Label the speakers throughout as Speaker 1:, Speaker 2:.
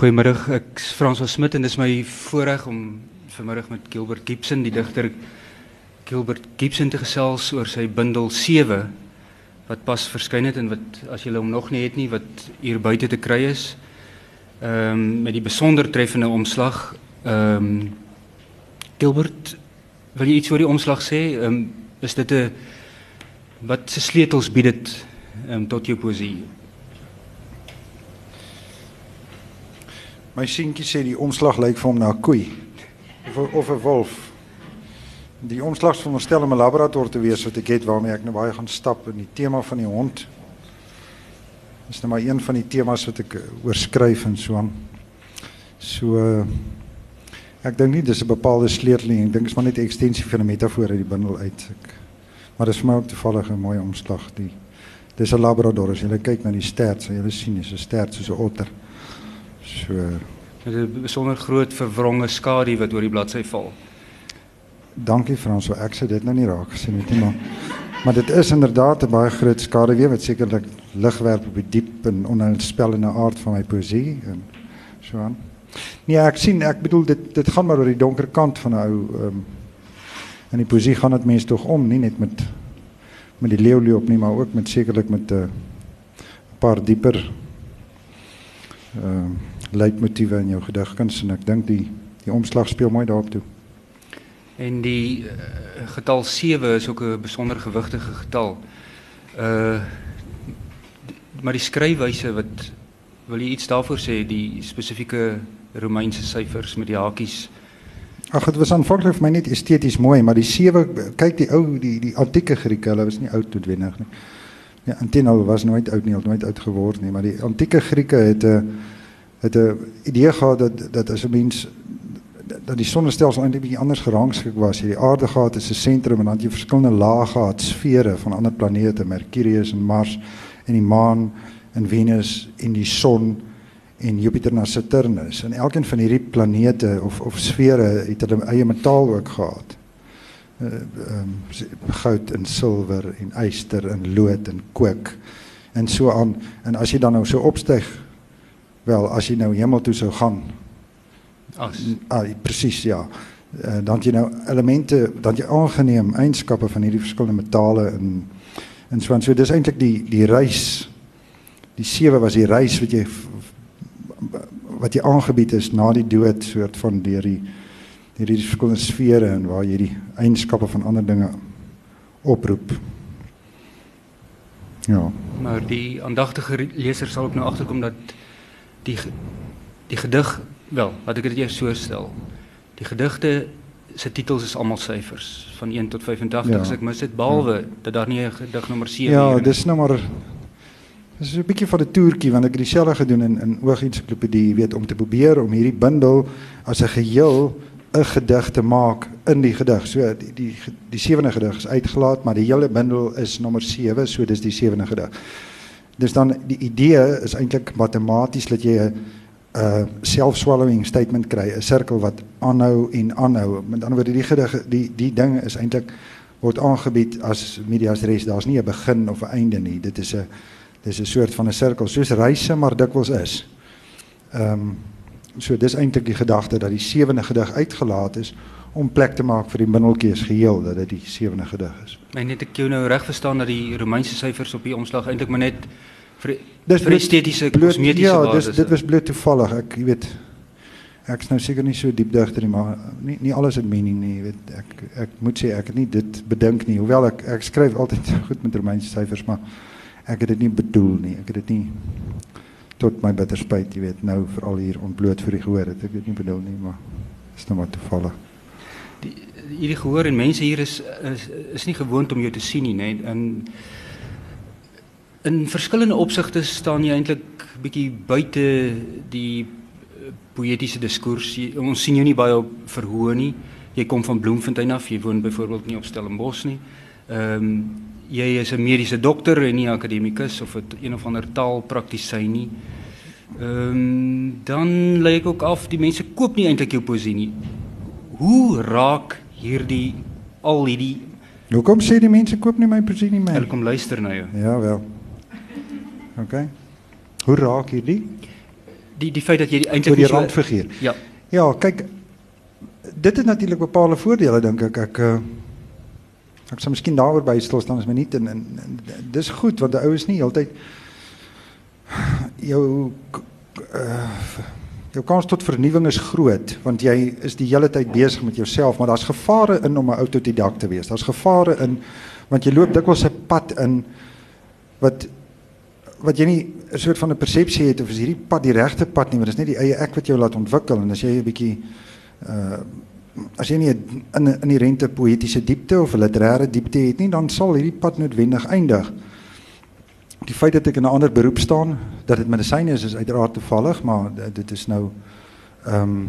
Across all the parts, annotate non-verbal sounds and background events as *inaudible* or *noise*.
Speaker 1: Goedemiddag, ik ben Frans Smit en het is mijn voorrecht om vanmiddag met Gilbert Gibson, die dichter Gilbert Gibson, te gesels oor sy bundel 7 wat pas verskyn het en wat as jy hom nog nie het nie wat hier buite te kry is. Ehm um, met die besonder treffende omslag. Ehm um, Gilbert, wil jy iets oor die omslag sê? Ehm um, is dit 'n wat se sleutels bied dit um, tot jou poesie?
Speaker 2: My seentjie sê die omslag lyk vir hom na 'n koei of of 'n wolf. Die omslag is veronderstel om 'n laborator te wees wat ek het waarmee ek nou baie gaan stap in die tema van die hond. Dis nou maar een van die temas wat ek eh, oorskryf en so aan. So uh, ek dink nie dis 'n bepaalde sleutel nie. Ek dink is maar net 'n ekstensie van 'n metafoor uit die bundel uit. Ek, maar dis vir my ook toevallig 'n mooi omslag die Dis 'n labrador as jy kyk na die stert, sal jy sien dis 'n stert soos 'n otter. So
Speaker 1: met 'n besonder groot verwronge skadu wat oor die bladsy val.
Speaker 2: Dankie Frans, so ek sê dit nou nie raak gesien het nie, maar maar dit is inderdaad 'n baie groot skadu weer wat sekerlik lig werp op die diep en onheilspellende aard van my poesie en so aan. Nee, ek sien, ek bedoel dit dit gaan maar oor die donker kant van 'n ou ehm um, en die poesie gaan dit mense tog om, nie net met met die leeuleop nie, maar ook met sekerlik met 'n uh, paar dieper ehm uh, leitmotiewe in jou gedigkuns en ek dink die die omslag speel mooi daarop toe.
Speaker 1: En die uh, getal 7 is ook 'n besonder gewigtige getal. Uh maar die skryfwyse wat wil jy iets daarvoor sê die spesifieke Romeinse syfers met die hakies?
Speaker 2: Ag dit was aanvanklik vir my net esteties mooi, maar die 7 kyk die ou die die antieke Grieke, hulle was nie oud toetwendig nie. Ja, Antino was nooit oud nie, nooit oud geword nie, maar die antieke Grieke het 'n uh, het 'n idee gehad dat dat as 'n mens dat die sonnestelsel eintlik bietjie anders gerangskik was. Jy die aarde gehad as 'n sentrum en dan jy verskillende lae gehad, sfere van ander planete, Mercurius en Mars en die maan en Venus en die son en Jupiter na Saturnus. En elkeen van hierdie planete of of sfere het hulle eie metaal ook gehad. Uh, um, goud en silwer en yster en lood en kook en so aan. En as jy dan nou so opstyg Wel, as jy nou hemel toe sou gaan.
Speaker 1: As
Speaker 2: ah, presies ja. Uh, dan jy nou elemente, dan jy aangeneem eienskappe van hierdie verskillende metale in en so en so dis eintlik die die reis. Die sewe was die reis wat jy wat jy aangebied is na die dood soort van deur die hierdie verskillende sfere en waar jy die eienskappe van ander dinge oproep. Ja.
Speaker 1: Maar die aandagtige leser sal ook nou agterkom dat die die gedig wel, wat ek dit eers so stel. Die gedigte se titels is almal syfers van 1 tot 85. Ja. Ek mis dit behalwe ja. dat daar nie 'n gedig nommer 7
Speaker 2: ja, is. Ja, dis nou maar dis 'n bietjie van 'n toertjie want ek het dieselfde gedoen in in oogensiklopedie, jy weet, om te probeer om hierdie bundel as 'n geheel 'n gedig te maak in die gedig. So die die die sewende gedig is uitgelaat, maar die hele bundel is nommer 7, so dis die sewende gedig. Dus dan die idee is eintlik matematies dat jy 'n uh self-swallowing statement kry, 'n sirkel wat aanhou en aanhou. Met ander woorde die gedig die die ding is eintlik word aangebied as medias res. Daar's nie 'n begin of 'n einde nie. Dit is 'n dis 'n soort van 'n sirkel soos reise maar dikwels is. Ehm um, so dis eintlik die gedagte dat die sewende gedig uitgelaat is om plek te maak vir die bindeltjies geheel dat dit die sewende gedig is.
Speaker 1: Maar net ek jou nou reg verstaan dat die Romeinse syfers op die omslag eintlik maar net vir dis vir estetiese kosmetiese
Speaker 2: ja, basis. Ja, dit was bloot toevallig. Ek jy weet ek's nou seker nie so diep digter nie, maar nie nie alles het mening nie, jy weet. Ek ek moet sê ek het nie dit bedink nie. Hoewel ek ek skryf altyd *laughs* goed met Romeinse syfers, maar ek het dit nie bedoel nie. Ek het dit nie tot my bitter spyt, jy weet, nou veral hier ontbloot vir die gehoor het. Ek het dit nie bedoel nie, maar is nou maar toevallig
Speaker 1: die hierdie gehoor en mense hier is is is nie gewoond om jou te sien nie, nê. In in verskillende opsigte staan jy eintlik bietjie buite die eh, poëtiese diskurs. Ons sien jou nie baie op verhoor nie. Jy kom van Bloemfontein af. Jy woon byvoorbeeld nie op Stellenbosch nie. Ehm um, jy is 'n mediese dokter en nie akademikus of 'n een of ander taalpraktisyn nie. Ehm um, dan lê ek ook af die mense koop nie eintlik jou poesie nie hoe raak hierdie al hierdie
Speaker 2: Hoekom sê die mense koop nie my poesie nie my?
Speaker 1: Hulle kom luister na jou.
Speaker 2: Ja wel. OK. Hoe raak hierdie
Speaker 1: die die feit dat jy eintlik
Speaker 2: die
Speaker 1: nie so-
Speaker 2: randfiguur.
Speaker 1: Ja.
Speaker 2: Ja, kyk dit het natuurlik bepaalde voordele dink ek. Ek uh, ek sou miskien daaroor by stil staan as my nie en, en, en dis goed want die ou is nie heeltyd jou uh, jou kans tot vernuwing is groot want jy is die hele tyd besig met jouself, maar daar's gevare in om 'n autodidak te wees. Daar's gevare in want jy loop dikwels 'n pad in wat wat jy nie 'n soort van 'n persepsie het of is hierdie pad die regte pad nie, maar dis net die eie ek wat jou laat ontwikkel en as jy 'n bietjie uh as jy nie in in die rente poëtiese diepte of literêre diepte het nie, dan sal hierdie pad noodwendig eindig. Die feit dat ek in 'n ander beroep staan, dat dit medisyne is, is uiteraard toevallig, maar dit is nou ehm um,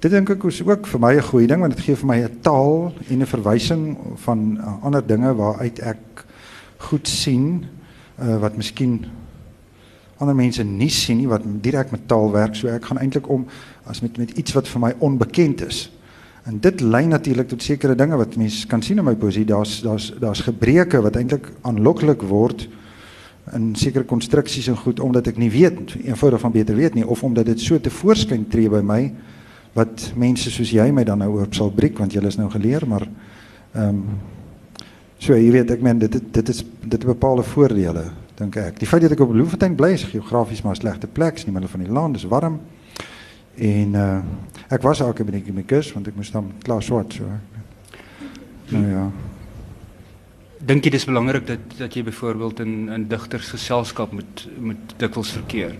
Speaker 2: dit dink ek is ook vir my 'n goeie ding want dit gee vir my 'n taal en 'n verwysing van uh, ander dinge waaruit ek goed sien uh, wat miskien ander mense nie sien nie wat direk met taal werk so ek gaan eintlik om as met met iets wat vir my onbekend is en dit lei natuurlik tot sekere dinge wat mense kan sien in my poesie daar's daar's daar's gebreke wat eintlik aanloklik word in sekere konstruksies en goed omdat ek nie weet eenvoudig van beter weet nie of omdat dit so te voorskyn tree by my wat mense soos jy my dan nou oop sal breek want jy is nou geleer maar ehm um, so jy weet ek meen dit dit is dit het bepaalde voordele dink ek. Die feit dat ek op Bloemfontein bly is geografies maar 'n slegte plek, is in die middel van die land, dis warm. En uh ek was ook 'n bietjie my kus want ek moes dan klaar swat so. Nou ja.
Speaker 1: Dink jy dis belangrik dat dat jy byvoorbeeld in in digtersgeselskap moet moet dikwels verkeer?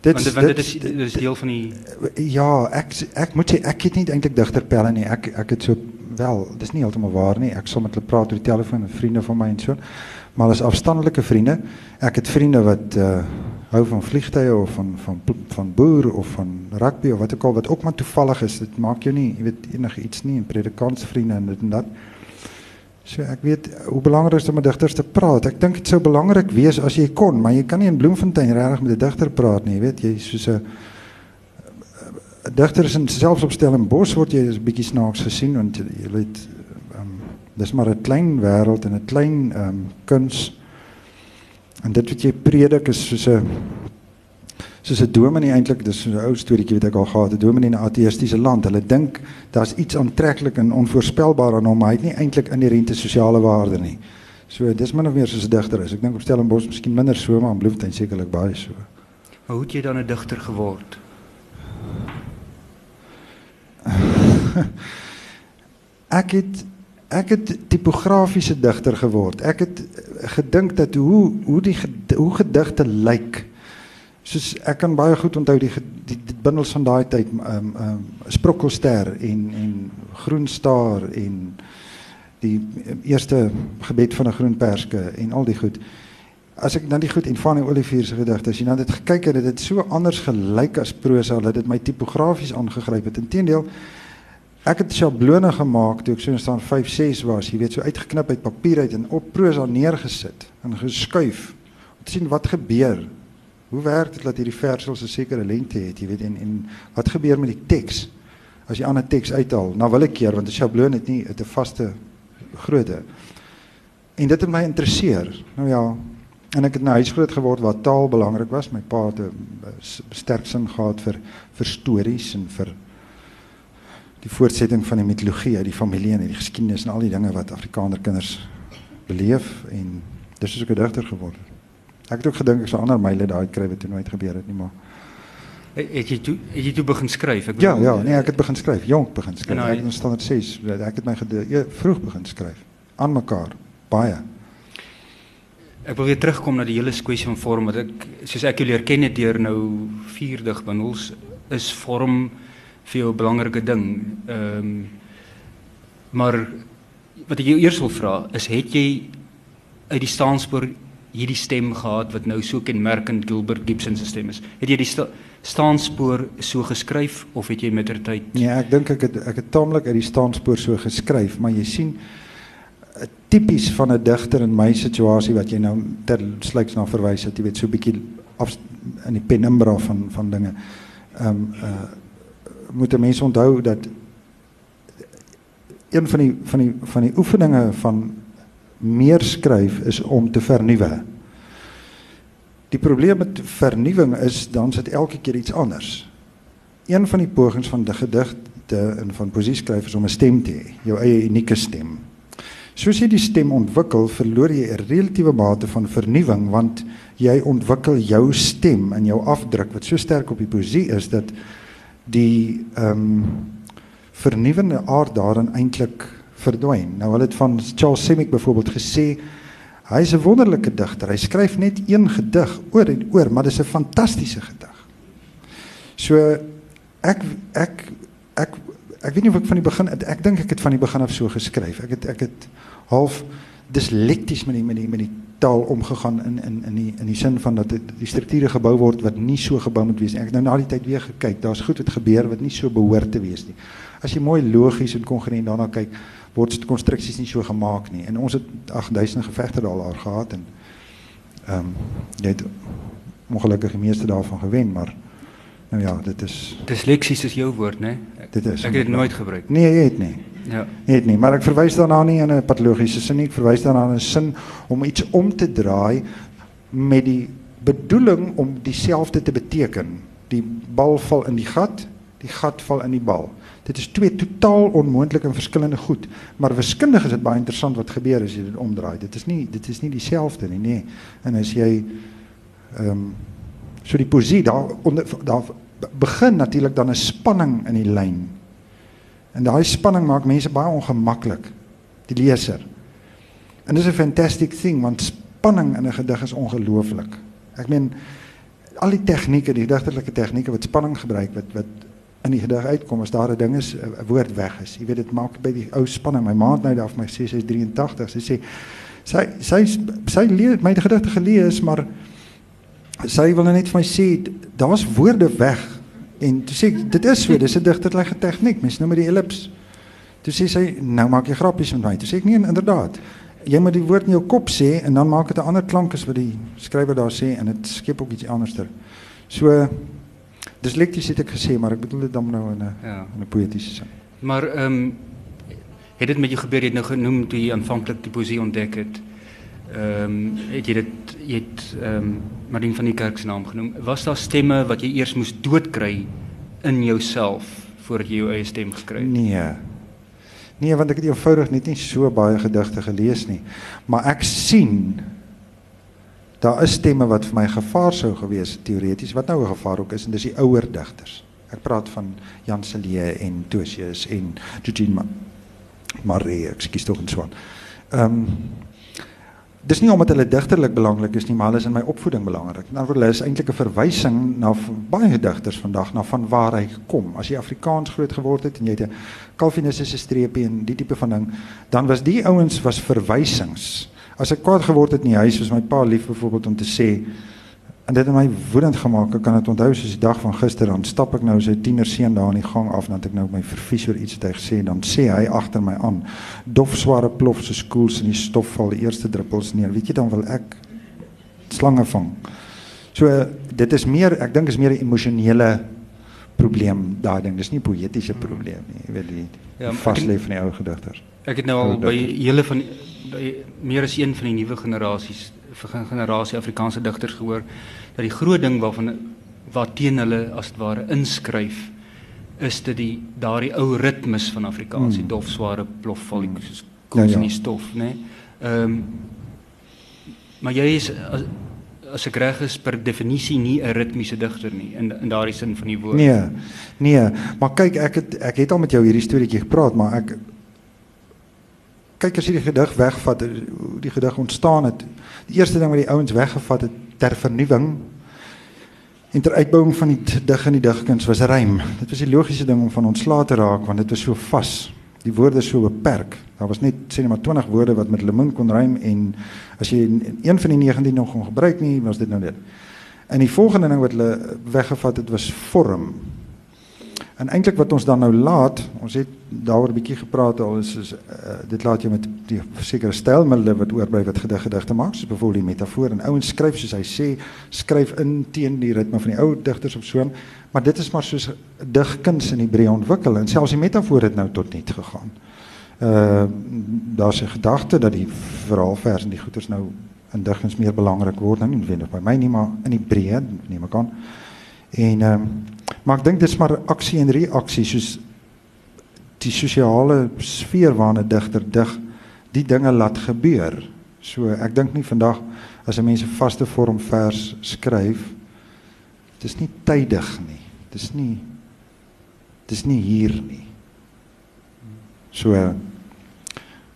Speaker 2: Dit
Speaker 1: want, want dit is dit is deel van die
Speaker 2: Ja, ek ek moet sê ek het nie eintlik digterpelle nie. Ek ek het so wel, dis nie heeltemal waar nie. Ek sal met hulle praat oor die telefoon met vriende van my en so. Maar as afstandelike vriende, ek het vriende wat uh hou van vliegtye of van van van boer of van rugby of wat ook al wat ook maar toevallig is. Dit maak jou nie, jy weet enige iets nie en predikantsvriende en dit en dat. So ek weet hoe belangrik is om met digters te praat. Ek dink dit sou belangrik wees as jy kon, maar jy kan nie in Bloemfontein regtig met 'n digter praat nie, jy weet jy soos 'n digters in selfs op Stellenbosch word jy 'n bietjie snaaks gesien want jy weet um, dis maar 'n klein wêreld en 'n klein um, kuns. En dit wat jy predik is soos 'n soos 'n dominee eintlik, dis so 'n ou storieetjie wat ek al gehad het, 'n dominee in 'n ateïstiese land. Hulle dink daar's iets aantreklik en onvoorspelbaar aan hom, maar hy het nie eintlik inherente sosiale waarde nie. So dis min of meer soos 'n digter is. Ek dink op Stellenbosch miskien minder so, maar in Bloemfontein sekerlik baie so.
Speaker 1: Maar hoe het jy dan 'n digter geword? *laughs*
Speaker 2: ek het ek het tipografiese digter geword. Ek het gedink dat hoe hoe die hoe gedigte lyk. Soos ek kan baie goed onthou die die, die bundels van daai tyd ehm um, ehm um, Sprokkelster en en Groenstaar en die eerste gebed van 'n groen perske en al die goed. As ek dan die goed en Fanny Olivier se gedigte, as jy nou dit gekyk het, het dit so anders gelyk as prosa dat dit my tipografies aangegryp het. Inteendeel Ek het sjablone gemaak toe ek so staan 5 6 was, jy weet so uitgeknip uit papier uit en op prosa neergesit en geskuif om te sien wat gebeur. Hoe werk dit dat hierdie versels 'n sekere lengte het, jy weet en en wat gebeur met die teks as jy ander teks uithaal? Nou wil ek keer want 'n sjabloon het nie 'n vaste grootte. En dit het my interesseer. Nou ja, en ek het nou huis groot geword waar taal belangrik was. My pa het 'n sterk sin gehad vir vir stories en vir die voortsetting van die mitologie uit die familie en die geskiedenis en al die dinge wat Afrikaner kinders beleef en dis is ek 'n digter geword. Ek het ook gedink ek sou ander myle daai kry wat toe nooit gebeur het nie maar
Speaker 1: het jy toe het jy toe begin skryf?
Speaker 2: Ek Ja, ja, nee, ek het begin skryf, jonk begin skryf.
Speaker 1: Nou,
Speaker 2: ek het in standaard 6, ek het my gede, vroeg begin skryf aan mekaar baie.
Speaker 1: Ek wil weer terugkom na die hele kwessie van vorm wat ek soos ek julle leer ken het deur nou vier digbundels is vorm vir jou 'n belangrike ding. Ehm um, maar wat ek jou eers wil vra is het jy uit die staanspoor hierdie stem gehad wat nou so kenmerkend Gilbert Gibson se stem is. Het jy die sta staanspoor so geskryf of het jy mettertyd
Speaker 2: Nee, ek dink ek het ek het taamlik uit die staanspoor so geskryf, maar jy sien tipies van 'n digter in my situasie wat jy nou ter sluiks na verwys het, jy weet so 'n bietjie in die penumbra van van dinge. Ehm um, uh moet mense onthou dat een van die van die van die oefeninge van meer skryf is om te vernuwe. Die probleem met vernuwing is dan sit elke keer iets anders. Een van die pogings van die gedigte en van poesieskrywers om 'n stem te hê, jou eie unieke stem. Soos jy die stem ontwikkel, verloor jy 'n relatiewe mate van vernuwing want jy ontwikkel jou stem en jou afdruk wat so sterk op die poesie is dat die ehm um, vernuwende aard daarin eintlik verdwyn. Nou hulle het van Charles Semick byvoorbeeld gesê Hy is 'n wonderlike digter. Hy skryf net een gedig oor en oor, maar dit is 'n fantastiese gedig. So ek ek ek ek weet nie of ek van die begin ek dink ek het van die begin af so geskryf. Ek het ek het half dislekties met die met die met die taal omgegaan in in in die in die sin van dat die, die strukture gebou word wat nie so gebou moet wees nie. Ek het nou na die tyd weer gekyk. Daar's goed wat gebeur wat nie so behoort te wees nie. As jy mooi logies en kongruent daarna kyk, word konstruksies nie so gemaak nie. En ons het 8000 gevegte daar gehad en ehm um, jy het ongelukkig die meeste daarvan gewen, maar nou ja, dit is
Speaker 1: Disleksies is jou woord, né?
Speaker 2: Dit is.
Speaker 1: Ek het dit nooit gebruik.
Speaker 2: Nee, jy het nie.
Speaker 1: Ja.
Speaker 2: Het nie, maar ek verwys daarna nie in 'n patologiese sin nie, ek verwys daarna in 'n sin om iets om te draai met die bedoeling om dieselfde te beteken. Die bal val in die gat, die gat val in die bal. Dit is twee totaal onmoontlike en verskillende goed, maar wiskundig is dit baie interessant wat gebeur as jy dit omdraai. Dit is nie dit is nie dieselfde nie, nee. En as jy ehm um, so die poesie daar onder daar begin natuurlik dan 'n spanning in die lyn. En daai spanning maak mense baie ongemaklik, die leser. En dis 'n fantastic thing want spanning in 'n gedig is ongelooflik. Ek meen al die tegnieke, die digterlike tegnieke wat spanning gebruik wat wat in die gedig uitkom as daar 'n ding is 'n woord weg is. Jy weet dit maak by die ou spanning. My maat nou daar vir my sê sy is 83. Sy sê sy sy sy leer my gedigte gelees, maar sy wil nou net vir my sê daar's woorde weg. En toe sê dit is so, dis 'n digterlike tegniek. Mens nou met die ellips. Toe sê sy nou maak jy grappies met my. Toe sê ek nee, inderdaad. Jy moet die woord in jou kop sê en dan maak dit 'n ander klank as wat die skrywer daar sê en dit skep ook iets anderster. So Dyslekties het ek gesê, maar ek bedoel dit dan nou in 'n ja. in 'n poëtiese sin.
Speaker 1: Maar ehm um, het dit met jou gebeur jy het nou genoem toe jy aanvanklik die poesie ontdek het. Ehm um, het jy dit jy het ehm um, Marien van die Kerk se naam genoem. Was daar stemme wat jy eers moes doodkry in jouself voordat jy jou eie stem gekry het?
Speaker 2: Nee. Nee, want ek het eenvoudig net nie so baie gedigte gelees nie. Maar ek sien daar is stemme wat vir my gevaar sou gewees teoreties wat nou 'n gevaar ook is en dis die ouer digters. Ek praat van Jan Celie en Tosius en Eugene Marie, ekskuus tog en so aan. Ehm um, dis nie omdat hulle digterlik belangrik is nie, maar hulle is in my opvoeding belangrik. Nou hulle is eintlik 'n verwysing na baie digters vandag na van waar hy kom. As jy Afrikaans groot geword het en jy het 'n Calvinistiese streepie en die tipe van ding, dan was die ouens was verwysings As ek kwaad geword het in die huis, was my pa lief byvoorbeeld om te sê en dit het my woedend gemaak. Ek kan dit onthou soos die dag van gister, dan stap ek nou so 'n tiener seun daar in die gang af, het ek nou my verfies oor iets wat hy gesê het, dan sê hy agter my aan, dof sware plof so skools in die stof val die eerste druppels neer. Weet jy dan wil ek slange vang. So dit is meer, ek dink is meer 'n emosionele probleem daai ding. Dis nie 'n poëtiese probleem nie. Jy weet die ja, vaslê van die ou gedigters.
Speaker 1: Ek het nou al by hele van by meer as een van die nuwe generasies generasie Afrikaanse digters gehoor dat die groot ding waarvan wat teen hulle as dit ware inskryf is dit die daardie ou ritmes van Afrikaans, hmm. die dof sware plof val hmm. soos kom ja, ja. in die stof, né? Ehm um, maar jy is as, as ek reg is per definisie nie 'n ritmiese digter nie in in daardie sin van die woord.
Speaker 2: Nee. Nee, maar kyk ek het ek het al met jou hierdie storieetjie gepraat, maar ek kyk as jy die gedig wegvat, die gedig ontstaan het. Die eerste ding wat die ouens weggevat het ter vernuwing en ter uitbouing van die dig en die digkuns was rym. Dit was die logiese ding om van ontslae te raak want dit was so vas. Die woorde so beperk. Daar was net sê net maar 20 woorde wat met lemoen kon rym en as jy een van die 19 nog kon gebruik nie, was dit nou dit. En die volgende ding wat hulle weggevat het was vorm. En eintlik wat ons dan nou laat, ons het daaroor 'n bietjie gepraat al is, is uh, dit laat jy met die sekere stylmiddels wat oorbly wat gedig gedigte maak, soos byvoorbeeld die metafoor. En ouens skryf soos hy sê, skryf in teen die ritme van die ou digters of so, maar dit is maar soos digkuns in Hebreë ontwikkel. En selfs die metafoor het nou tot niet gegaan. Uh daar's 'n gedagte dat die verhaalvers en die goeters nou in digtings meer belangrik word nou nie noodwendig by my nie maar in die breë neem ek aan. En ehm um, maar ek dink dit is maar aksie en reaksie soos die sosiale sfeer waarna 'n digter dig die dinge laat gebeur. So ek dink nie vandag as 'n mens 'n vaste vorm vers skryf dis nie tydig nie. Dis nie dis nie hier nie. So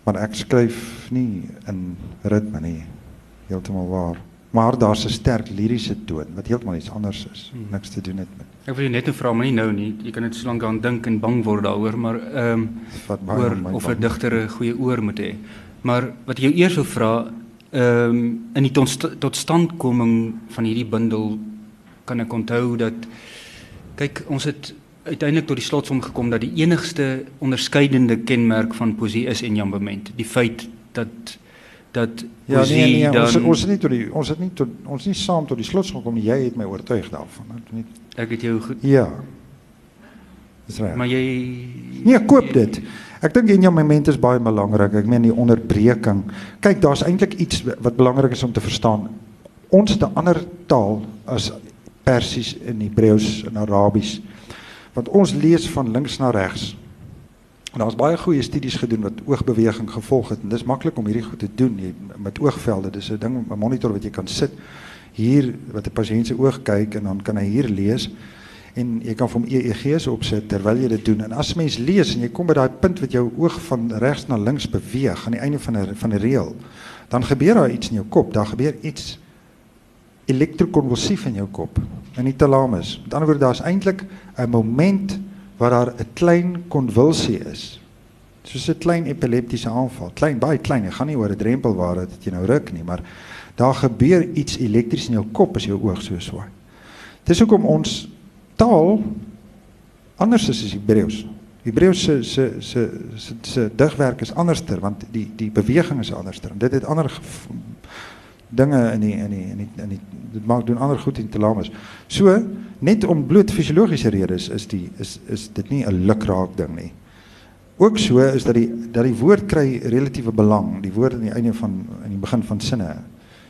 Speaker 2: maar ek skryf nie in ritme nie. Heeltemal waar. Maar daar's 'n sterk liriese toon wat heeltemal iets anders is. Hmm. Niks te doen het met.
Speaker 1: Ek wil jou net nou vra, maar nie nou nie. Jy kan net so lank aan dink en bang word daaroor, maar ehm um, oor of 'n digter 'n goeie oor moet hê. Maar wat ek jou eers wil vra, ehm um, in die totstandkoming van hierdie bundel kan ek onthou dat kyk, ons het uiteindelik tot die slotsom gekom dat die enigste onderskeidende kenmerk van poesie is enjambement. Die feit dat dat
Speaker 2: ja, nee, nee, dan ons ons het nie tot die ons het nie tot ons nie saam tot die slotsom gekom nie. Jy het my oortuig daarvan.
Speaker 1: Nie, ek het jou goed.
Speaker 2: Ja. Reg.
Speaker 1: Maar jy
Speaker 2: Nee, koop dit. Ek dink enjambement is baie belangrik. Ek meen die onderbreking. Kyk, daar's eintlik iets wat belangrik is om te verstaan. Ons het 'n ander taal as Persies en Hebreëus en Arabies want ons lees van links na regs. En daar's baie goeie studies gedoen wat oogbeweging gevolg het en dis maklik om hierdie goed te doen jy, met oogvelde. Dis 'n ding, 'n monitor wat jy kan sit hier wat 'n pasiënt se oog kyk en dan kan hy hier lees en jy kan hom EEG's opsit terwyl jy dit doen. En as mens lees en jy kom by daai punt wat jou oog van regs na links beweeg aan die einde van 'n van 'n reël, dan gebeur daar iets in jou kop. Daar gebeur iets elektrokonvulsief in jou kop in die thalamus. Met ander woorde daar's eintlik 'n moment waar daar 'n klein konvulsie is. Soos 'n klein epileptiese aanval, klein baie klein. Dit gaan nie oor 'n drempel waar dit jy nou ruk nie, maar daar gebeur iets elektries in jou kop as jou oog so swaai. Dis hoekom ons taal anders is as Hebreëus. Hebreëus se se se se se digwerk is anderster want die die beweging is anderster. Dit het ander dinge in die in die in die in die dit maak doen ander goed in thalamus. So net om bloot fisiologiese redes is die is is dit nie 'n lukraak ding nie. Ook so is dat die dat die woord kry relatiewe belang, die woord aan die einde van in die begin van sinne.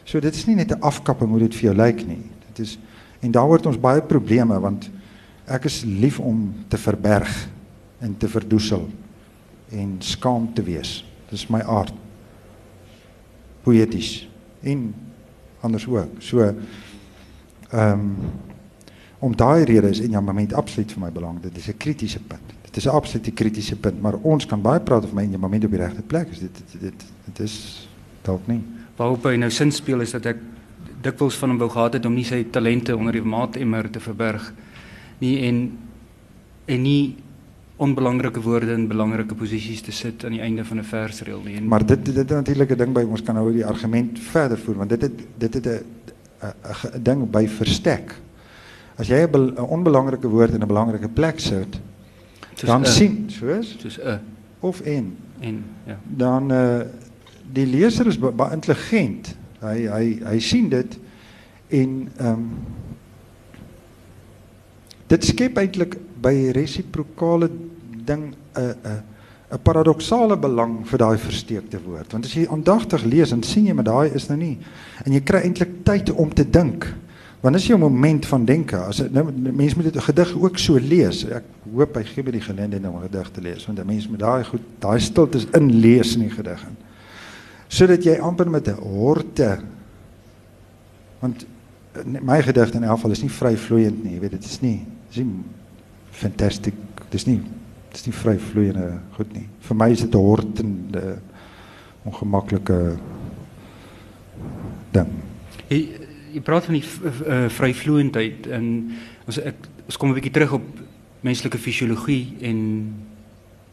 Speaker 2: So dit is nie net 'n afkapping hoe dit vir jou lyk nie. Dit is en daar word ons baie probleme want ek is lief om te verberg en te verdoesel en skaam te wees. Dis my aard. Poeties en anders ook. So ehm um, om daai rede is en ja, moment absoluut vir my belangrik. Dit is 'n kritiese punt. Dit is 'n absolute kritiese punt, maar ons kan baie praat of my en ja, moment op die regte plek is. Dit dit dit, dit is dalk nie.
Speaker 1: Waarop hy nou sin speel is dat ek dikwels van hom wou gehad het om nie sy talente onder die maatemmer te verberg nie en en nie onbelangrike woorde in belangrike posisies te sit aan die einde van 'n versreël nie.
Speaker 2: Maar dit dit is natuurlik 'n ding by ons kan nou die argument verder voer want dit het dit het 'n 'n ding by verstek. As jy 'n onbelangrike woord in 'n belangrike plek sit, dan a, sien soos
Speaker 1: soos 'n
Speaker 2: of en
Speaker 1: en ja.
Speaker 2: Dan uh die leser is baie intelligent. Hy hy hy sien dit en ehm um, dit skep eintlik by resiprokale ding 'n 'n 'n paradoksale belang vir daai versteekte woord. Want as jy aandagtig lees en sien jy maar daai is nou nie en jy kry eintlik tyd om te dink. Want as jy 'n moment van denke, as nou mense moet dit gedig ook so lees. Ek hoop hy gee my die geleentheid om 'n gedig te lees want mense moet daai goed daai stiltes inlees in die gedig in. Sodat jy amper met 'n horte want my gedigte in elk geval is nie vryvloeiend nie, jy weet dit is nie. Dis nie fantasties. Dis nie dis nie vryvloeiende goed nie. Vir my is dit 'n hortende ongemaklike ding.
Speaker 1: Jy praat van die uh, vryvloeiendheid en ons ek ons kom 'n bietjie terug op menslike fisiologie en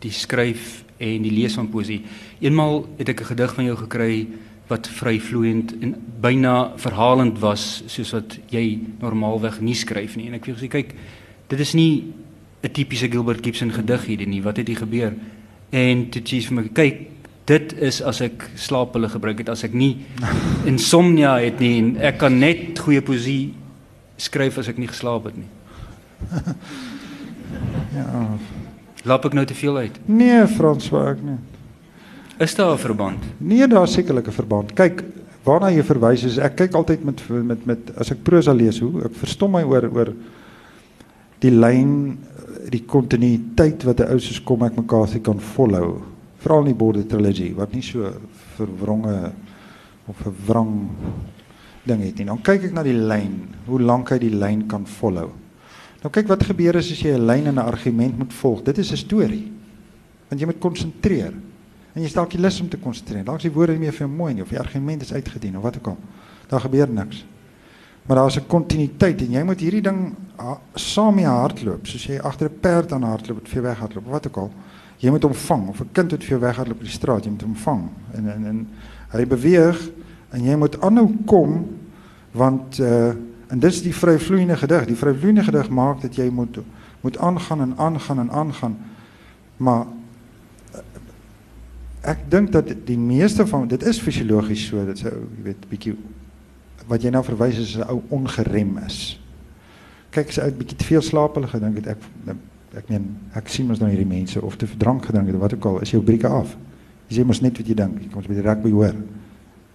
Speaker 1: die skryf en die lees van poesie. Eenmal het ek 'n gedig van jou gekry wat vryvloeiend en byna verhalend was soos wat jy normaalweg nie skryf nie en ek wil sê kyk dit is nie 'n tipiese Gilbert Gibson gedig hierdie nie. Wat het hier gebeur? En toe sê vir my, kyk, dit is as ek slaappille gebruik het, as ek nie insomnia het nie en ek kan net goeie poesie skryf as ek nie geslaap het nie. *laughs* ja. Laap ek nou te veel uit?
Speaker 2: Nee, Frans, waar ek nie.
Speaker 1: Is daar 'n verband?
Speaker 2: Nee, daar sekerlik 'n verband. Kyk, waarna jy verwys is ek kyk altyd met met met as ek prosa lees hoe ek verstom my oor oor die lyn die kontinuïteit wat 'n ou soos Cormac McCarthy kan volhou veral in die Border trilogy wat nie so verwronge of 'n wrang ding het nie. Dan kyk ek na die lyn, hoe lank hy die lyn kan volhou. Nou kyk wat gebeur as jy 'n lyn en 'n argument moet volg. Dit is 'n storie. Want jy moet konsentreer. En jy staak jy lus om te konsentreer. Dalk is die woorde nie meer vir jou mooi nie of die argument is uitgedien of wat ook al. Daar gebeur niks. Maar daar is 'n kontinuïteit en jy moet hierdie ding saam mee hardloop, soos jy agter 'n perd aan hardloop, of vir weghardloop of wat ook al. Jy moet hom vang of 'n kind wat vir jou weghardloop op die straat, jy moet hom vang. En en en hy beweeg en jy moet aanhou kom want uh en dis die vryvloeiende gedig. Die vryvloeiende gedig maak dat jy moet moet aangaan en aangaan en aangaan. Maar uh, ek dink dat die meeste van dit is fisiologies so dat jy weet bietjie wat jy nou verwys is 'n ou ongerem is. Kyk, as jy 'n bietjie te veel slaap hulle gedink het ek ek meen ek sien mos nou hierdie mense of te verdrank gedink het wat ook al is jou brieke af. Jy sê mos net wat jy dink. Kom ons by die rugby hoor.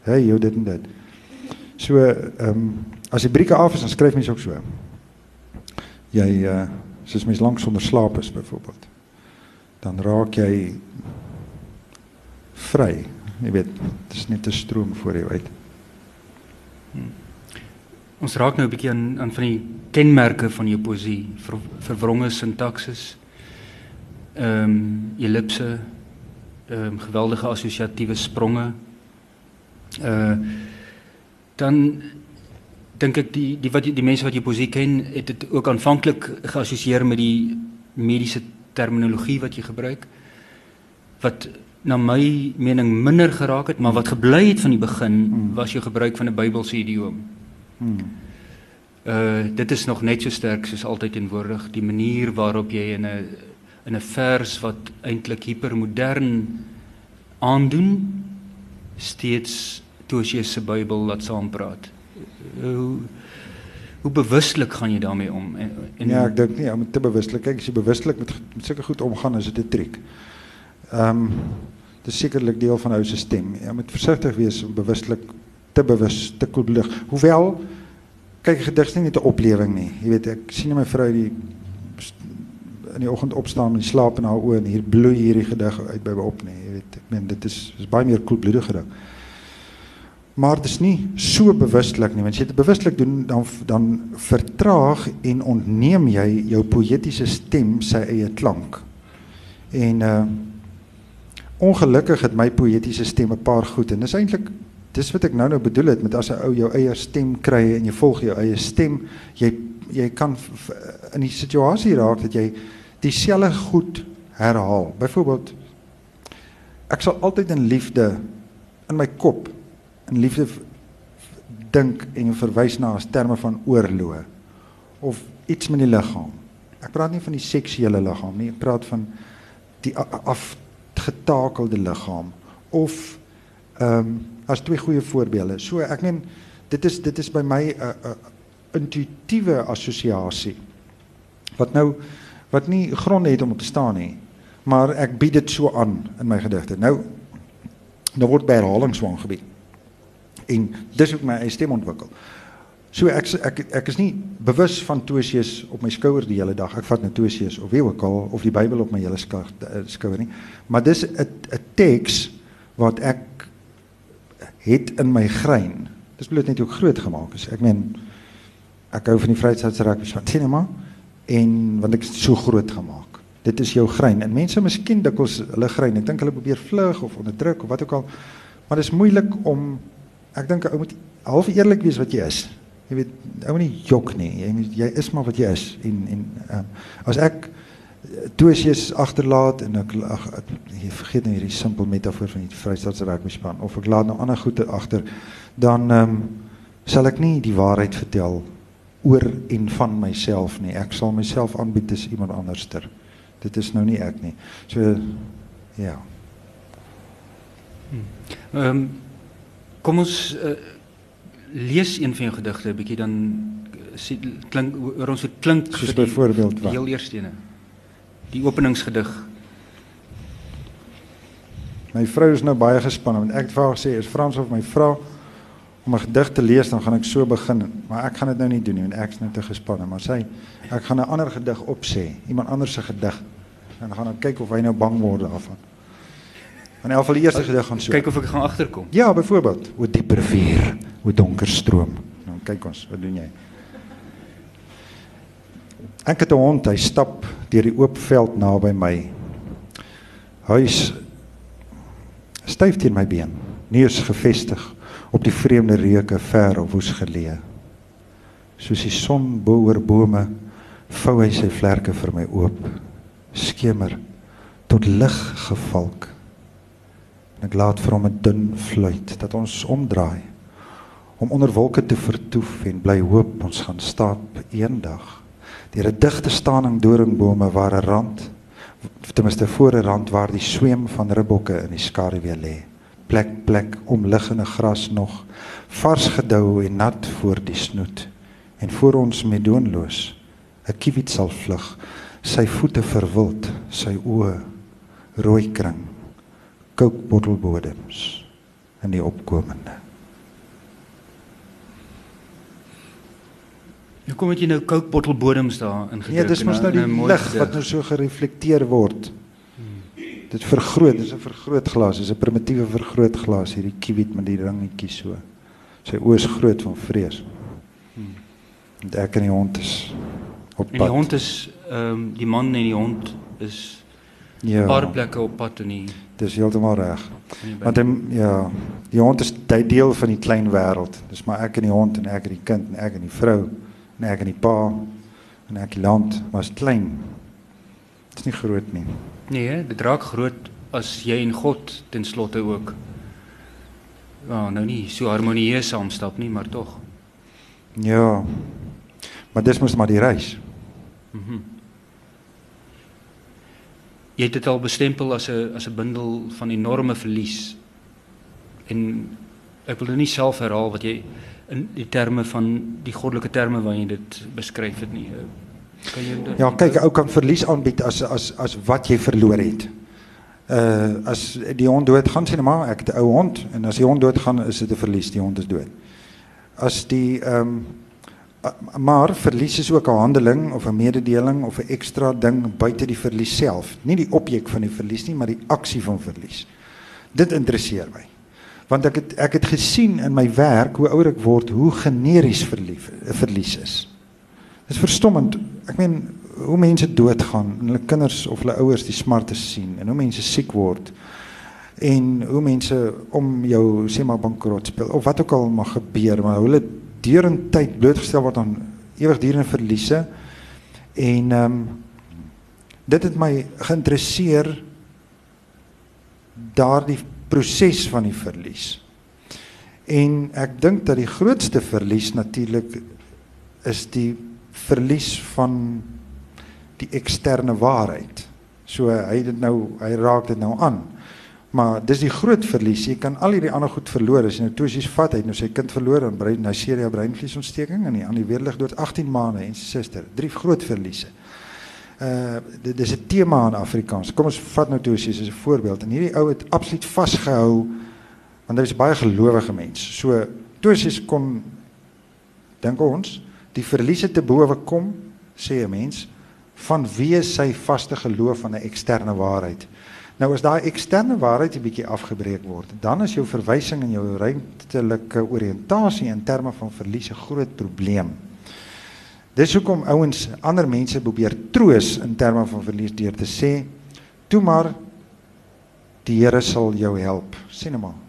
Speaker 2: Hey, jy dit en dit. So ehm um, as die brieke af is dan skryf mens ook so. Jy uh soos mens lank sonder slaap is byvoorbeeld. Dan raak jy vry. Jy weet, dit is net 'n stroom voor jou uit.
Speaker 1: Hmm. Ons raak nou 'n bietjie aan van die kenmerke van jou poesie, ver, verwronge sintaksis. Ehm ellipse, ehm geweldige assosiatiewe spronge. Uh dan dink ek die die wat die, mense wat jou poesie ken, het dit ook aanvanklik geassosieer met die mediese terminologie wat jy gebruik wat na my mening minder geraak het, maar wat gebly het van die begin hmm. was jou gebruik van 'n Bybelse idioom. Hmm. Uh dit is nog net so sterk soos altyd teenwoordig, die manier waarop jy in 'n in 'n vers wat eintlik hipermodern aandoen steeds Tosius se Bybel laat saampraat. Hoe hoe bewustelik gaan jy daarmee om? En,
Speaker 2: en ja, ek dink nie, om te bewustelik kyk as jy bewustelik met, met sulke goed omgaan, is dit 'n triek. Ehm um, dis sekerlik deel van ou se stem. Jy moet versigtig wees om bewustelik te bewus te koelbloedig. Hoewel kyk gedigte nie net 'n oplewing nie. Jy weet ek sien my vrou die in die oggend opstaan en slaap in haar oë en hier bloei hierdie gedig uit by my op nie. Jy weet ek meen dit is is baie meer koelbloedig gedig. Maar dit is nie so bewustelik nie. Want as jy dit bewustelik doen dan dan vertraag en ontneem jy jou poëtiese stem sy eie klank. En uh ongelukkig het my poëtiese stem 'n paar goed en dis eintlik dis wat ek nou nou bedoel het met as 'n ou jou eie stem kry en jy volg jou eie stem, jy jy kan in die situasie raak dat jy dieselfde goed herhaal. Byvoorbeeld ek sal altyd in liefde in my kop in liefde dink en verwys na as terme van oorloë of iets met die liggaam. Ek praat nie van die seksuele liggaam nie, ek praat van die afgetakelde liggaam of ehm um, as twee goeie voorbeelde. So ek neem dit is dit is by my 'n uh, uh, intuïtiewe assosiasie wat nou wat nie gronde het om te staan nie, maar ek bied dit so aan in my gedigte. Nou nou word by herhaling swang gebied en dis ook my eie stem ontwikkel. So ek ek ek is nie bewus van Tosius op my skouer die hele dag. Ek vat net Tosius of wie ook al of die Bybel op my hele eh, skouer nie. Maar dis 'n 'n teks wat ek het in my grein. Dis bloot net hoe groot gemaak is. Ek meen ek hou van die Vryheidsraad van Cinema en want ek is so groot gemaak. Dit is jou grein. En mense miskien dikwels hulle grein. Ek dink hulle probeer vlug of onderdruk of wat ook al. Maar dit is moeilik om ek dink ou moet half eerlik wees wat jy is. Jy weet, ou nie jok nie. Jy jy is maar wat jy is en en um, as ek Tosius agterlaat en ek ag jy vergeet nou hierdie simpel metafoor van die Vrystaatse werkmispan of ek laat nou ander goede agter dan ehm um, sal ek nie die waarheid vertel oor en van myself nie. Ek sal myself aanbied as iemand anderster. Dit is nou nie ek nie. So ja.
Speaker 1: Hmm. Ehm um, Kom ons uh, lees een van jou gedigte 'n bietjie dan eh, sien klink oor ons het klink
Speaker 2: soos byvoorbeeld wat
Speaker 1: heel eerste ene. Die openingsgedig.
Speaker 2: My vrou is nou baie gespanne want ek het vir haar gesê is Frans of my vrou om 'n gedig te lees, dan gaan ek so begin, maar ek gaan dit nou nie doen nie want ek's nou te gespanne, maar sy ek gaan 'n ander gedig opsê, iemand anders se gedig. En dan gaan ek kyk of hy nou bang word daarvan. In elk geval die eerste gedig gaan so.
Speaker 1: Kyk of ek gaan agterkom.
Speaker 2: Ja, byvoorbeeld, o dieper rivier, o donker stroom. Nou kyk ons, wat doen jy? Ek het 'n hond, hy stap deur die oop veld naby my. Huis styf teen my been, neus gefestig op die vreemde reuke ver of woes geleë. Soos die son bo oor bome vou hy sy vlerke vir my oop. Skemer tot lig gevalk. En ek laat vir hom 'n dun fluit dat ons omdraai om onder wolke te vertoef en bly hoop ons gaan stap eendag. Deur 'n digte staaning doringbome waar 'n rand ten minste voor 'n rand waar die swem van ribbokke in die skaduwee lê. Plek plek omliggende gras nog vars gedou en nat voor die snoet. En voor ons medoonloos 'n kiewit sal vlug sy voete verwild sy oë rooi kring kookbottelbodems in die opkomende
Speaker 1: Nou kom dit jy nou kookbottelbodems daar ingedruk.
Speaker 2: Ja, dis mos nou die lig wat nou so gereflekteer word. Dit vergroot, dis 'n vergrootglas, dis 'n primitiewe vergrootglas hierdie kiewit met die ringetjie so. Sy oë is groot van vrees. Hmm. En ek en die hond is op pad.
Speaker 1: En die hond is ehm um, die man en die hond is ja. paar plekke op pad in die
Speaker 2: Dis heeltemal reg. Want hy ja, die hond is deel van die klein wêreld. Dis maar ek en die hond en ek en die kind en ek en die vrou en ek en die pa en ek die land was klein. Dit is nie groot nie.
Speaker 1: Nee, dit raak groot as jy en God ten slotte ook. Ja, nou nie so harmonieus saamstap nie, maar tog.
Speaker 2: Ja. Maar dis mos maar die reis. Mhm. Mm
Speaker 1: jy het dit al bestempel as 'n as 'n bundel van enorme verlies. En ek wil dit nie self herhaal wat jy in die terme van die goddelike terme waarin jy dit beskryf het nie.
Speaker 2: Kan jy dit Ja, kyk, ou kan verlies aanbied as as as wat jy verloor het. Uh as die hond dood gaan sê net maar ek het 'n ou hond en as die hond dood gaan is dit 'n verlies, die hond is dood. As die ehm um, maar verlies is ook 'n handeling of 'n mededeling of 'n ekstra ding buite die verlies self. Nie die objek van die verlies nie, maar die aksie van verlies. Dit interesseer my. Want ek het ek het gesien in my werk hoe ouer ek word, hoe generies verlies verlies is. Dit is verstommend. Ek meen hoe mense doodgaan en hulle kinders of hulle ouers die smarte sien en hoe mense siek word en hoe mense om jou sê maar bankrot speel of wat ook al mag gebeur maar hulle deurentyd blootgestel word aan ewigdurende verliese en ehm um, dit het my geïnteresseer daardie proses van die verlies en ek dink dat die grootste verlies natuurlik is die verlies van die eksterne waarheid. So hy dit nou hy raak dit nou aan. Maar dis die groot verlies. Jy kan al hierdie ander goed verloor as jy nou tosies vat, hy het nou sy kind verloor aan brein Neisseria breinvliesontsteking en die aan die weerlig dood 18 maande en sy suster. Drie groot verliese. Uh dit is 'n tema in Afrikaans. Kom ons vat nou tosies as 'n voorbeeld. En hierdie ou het absoluut vasgehou want hy was baie gelowige mens. So tosies kon dink ons die verliese te bowe kom, sê 'n mens, van wie sy vaste geloof aan 'n eksterne waarheid. Nou as daai eksterne waarheid 'n bietjie afgebreek word, dan is jou verwysing en jou ruimtelike oriëntasie in terme van verlies 'n groot probleem. Dis hoekom ouens ander mense probeer troos in terme van verlies deur te sê, "Toe maar die Here sal jou help." Sien nou maar.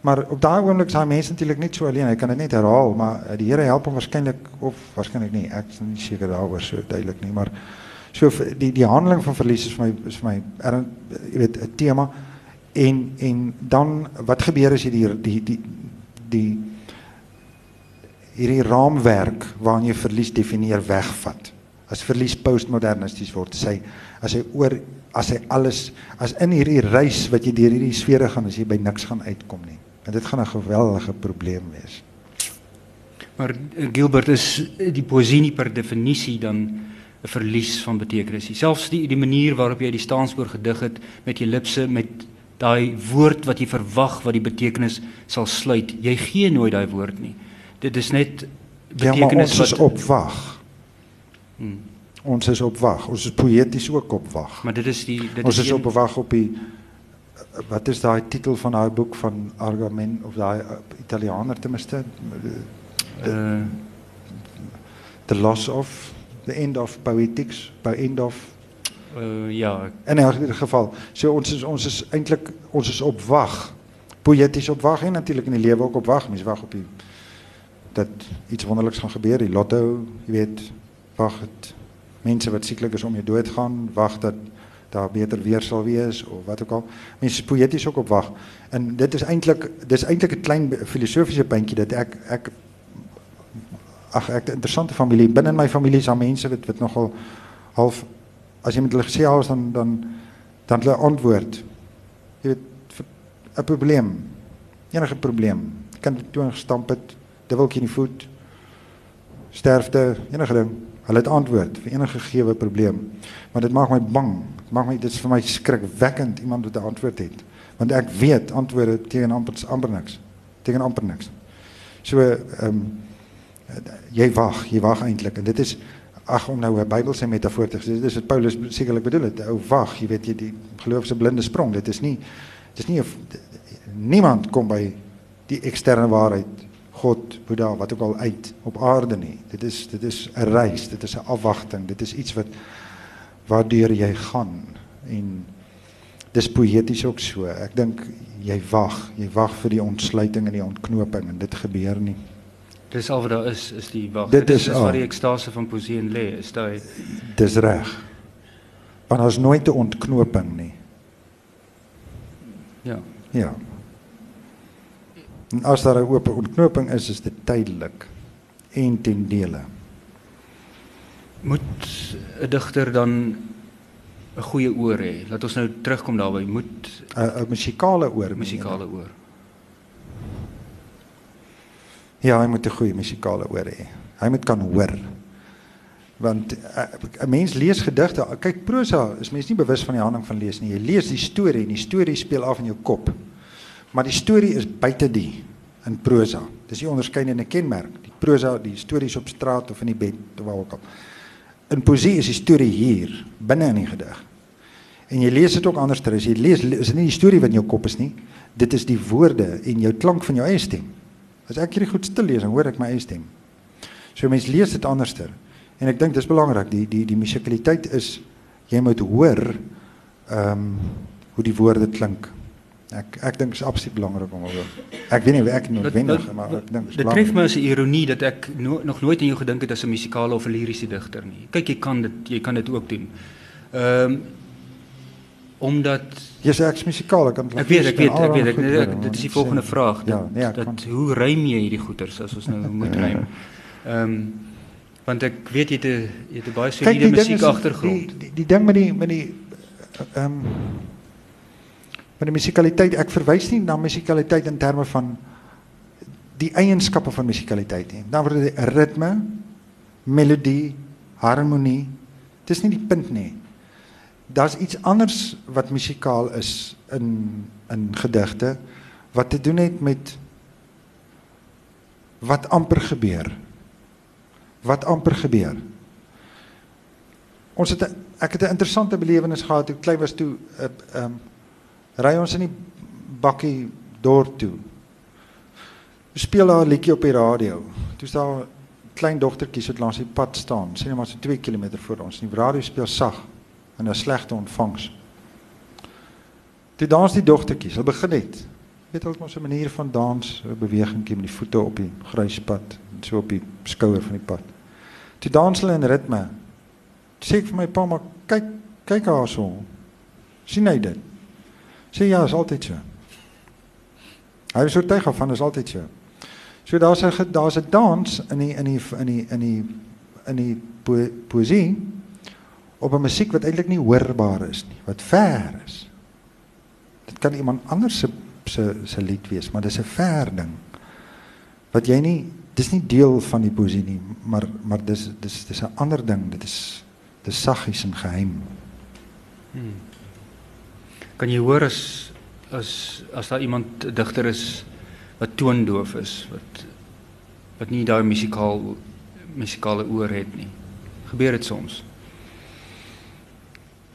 Speaker 2: Maar op daai oomblik is daai mense natuurlik net so alleen. Hy kan dit net herhaal, maar eh, die Here help hom waarskynlik of waarskynlik nie. Ek is nie seker daaroor so duidelik nie, maar so die die handeling van verlies is vir my is vir my er, jy weet 'n tema en en dan wat gebeur as jy die die die die hierdie raamwerk waarin jy verlies definieer wegvat. As verlies postmodernisties word, sê as hy oor as hy alles as in hierdie reis wat jy deur hierdie sfere gaan as jy by niks gaan uitkom nie. En dit gaan 'n geweldige probleem wees.
Speaker 1: Maar eh, Gilbert is die poesie nie per definisie dan 'n verlies van betekenis. Selfs die die manier waarop jy die staanspoor gedig het met jou lipse met daai woord wat jy verwag wat die betekenis sal sluit. Jy gee nooit daai woord nie. Dit is net betekenis
Speaker 2: ja, ons
Speaker 1: wat
Speaker 2: is op wag.
Speaker 1: Hmm.
Speaker 2: Ons is op wag. Ons is poëties ook op wag.
Speaker 1: Maar dit is die dit
Speaker 2: Ons
Speaker 1: is
Speaker 2: is
Speaker 1: een-
Speaker 2: op wag op die wat is daai titel van daai boek van Argamen of daai uh, Italianer ten minste
Speaker 1: uh,
Speaker 2: The Loss of The End of Poetics, by End of
Speaker 1: uh, ja,
Speaker 2: in elk geval. So ons is ons is eintlik ons is op wag. Poëties op wag en natuurlik in die lewe ook op wag. Mense wag op die dat iets wonderliks gaan gebeur, die lotto, jy weet, wag dit mense wat sieklik is om jou dood gaan, wag dat daar beter weer sal wees of wat ook al. Mense is poëties ook op wag. En dit is eintlik dis eintlik 'n klein filosofiese puntjie dat ek ek ag ek 'n interessante familie binne in my familie is daar mense wat wat nogal half as jy met hulle gesê het dan dan dan hulle antwoord. Jy weet 'n probleem. Enige probleem. Kan toe gestamp het, dubbeltjie in die voet, sterfte, enige ding. Hulle het antwoord vir enige gegeewe probleem. Maar dit maak my bang. Dit maak my dit is vir my skrikwekkend iemand wat 'n antwoord het. Want ek weet antwoorde tegen amper amper niks. Tegen amper niks. So ehm um, jy wag, jy wag eintlik en dit is ag om nou 'n Bybelse metafoor te sê, dit is wat Paulus sekerlik bedoel het. Ou wag, jy weet jy die geloof se blinde sprong. Dit is nie dit is nie 'n niemand kom by die eksterne waarheid God, Boeddha, wat ook al uit op aarde nie. Dit is dit is 'n reis, dit is 'n afwagting, dit is iets wat waardeur jy gaan en dis poëties ook so. Ek dink jy wag, jy wag vir die ontsluiting en die ontknoping en dit gebeur nie.
Speaker 1: dis al wat daar is is die wag.
Speaker 2: Dit is
Speaker 1: is
Speaker 2: al.
Speaker 1: waar die ekstase van poesie in lê, is daai
Speaker 2: Dis reg. Want daar's nooit 'n ontknoping nie.
Speaker 1: ja.
Speaker 2: Ja. En as daar 'n oop ontknoping is, is dit tydelik en ten dele.
Speaker 1: Moet 'n digter dan 'n goeie oor hê? Laat ons nou terugkom daarby. Moet
Speaker 2: 'n musikale oor.
Speaker 1: musikale oor.
Speaker 2: Ja, hy moet 'n goeie musikale oor hê. Hy moet kan hoor. Want 'n mens lees gedigte. Kyk, prosa is mens nie bewus van die handeling van lees nie. Jy lees die storie en die storie speel af in jou kop. Maar die storie is buite die in prosa. Dis die onderskeidende kenmerk. Die prosa, die stories op straat of in die bed of waar ook al. In poesie is die storie hier, binne in die gedig. En jy lees dit ook anders ter as jy lees is dit nie die storie wat in jou kop is nie. Dit is die woorde en jou klank van jou eie stem. As ek hierdie goed stil lees, dan hoor ek my eie stem. So mense lees dit anderster. En ek dink dis belangrik. Die die die musikaliteit is jy moet hoor ehm um, hoe die woorde klink. Ek ek dink dit is absoluut belangrik om hoor. Ek weet nie ek noodwendig, maar ek dink
Speaker 1: dit tref my as 'n ironie dat ek no, nog nooit aan jou gedink het as 'n musikale of 'n liriese digter nie. Kyk, jy kan dit jy kan dit ook doen. Ehm um, omdat
Speaker 2: Jy's ek's musikaal, ek kan
Speaker 1: ek weet ek weet ek weet ek, ek, dit is die
Speaker 2: sê-
Speaker 1: volgende vraag.
Speaker 2: Ja,
Speaker 1: Dat,
Speaker 2: nee, ek
Speaker 1: dat
Speaker 2: kan-
Speaker 1: hoe rym jy hierdie goeters as ons nou *laughs* moet rym? Ehm um, want ek weet jy het 'n jy het 'n baie soliede
Speaker 2: die. Die, die die ding met die met die ehm um, met die musikaliteit, ek verwys nie na musikaliteit in terme van die eienskappe van musikaliteit nie. Dan word dit ritme, melodie, harmonie. Dis nie die punt nie. Daar's iets anders wat musikaal is in in gedigte wat te doen het met wat amper gebeur. Wat amper gebeur. Ons het 'n- ek het 'n interessante belewenis gehad toe klein was toe ehm uh, um, ry ons in die bakkie dorp toe. Ons speel daar 'n liedjie op die radio. Toe staan 'n klein dogtertjie wat langs die pad staan, sê net maar so 2 km voor ons. Die radio speel sag en 'n slegte ontvangs. Toe dans die dogtertjies, hulle begin net. Weet hulle het mos 'n manier van dans, 'n bewegingkie met die voete op die gryspad en so op die skouer van die pad. Toe dans hulle in ritme. Sê ek vir my pa maar kyk kyk haar so. sien hy dit? Sê ja, is altyd so. Hy is oortuig van is altyd so. So daar's 'n daar's 'n dans in die in die in die in die in die po poesie op 'n musiek wat eintlik nie hoorbaar is nie, wat ver is. Dit kan iemand anders se se se lied wees, maar dis 'n ver ding. Wat jy nie dis nie deel van die poesie nie, maar maar dis dis dis 'n ander ding. Dit is dis saggies en geheim.
Speaker 1: Hmm. Kan jy hoor as as as daar iemand digter is wat toondoof is, wat wat nie daai musikaal musikale oor het nie. Gebeur dit soms?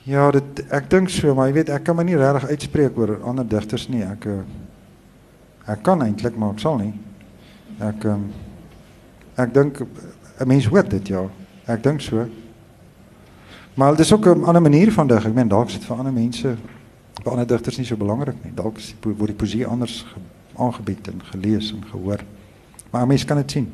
Speaker 2: Ja, dit ek dink so, maar jy weet ek kan my nie regtig uitspreek oor ander digters nie. Ek eh, ek kan eintlik, maar ek sal nie. Ek um, ek dink 'n mens hoor dit ja. Ek dink so. Maar dit is ook 'n ander manier van dig. Ek meen dalk is dit vir ander mense, vir ander digters nie so belangrik nie. Dalk is die, word die poesie anders aangebied en gelees en gehoor. Maar mense kan dit sien.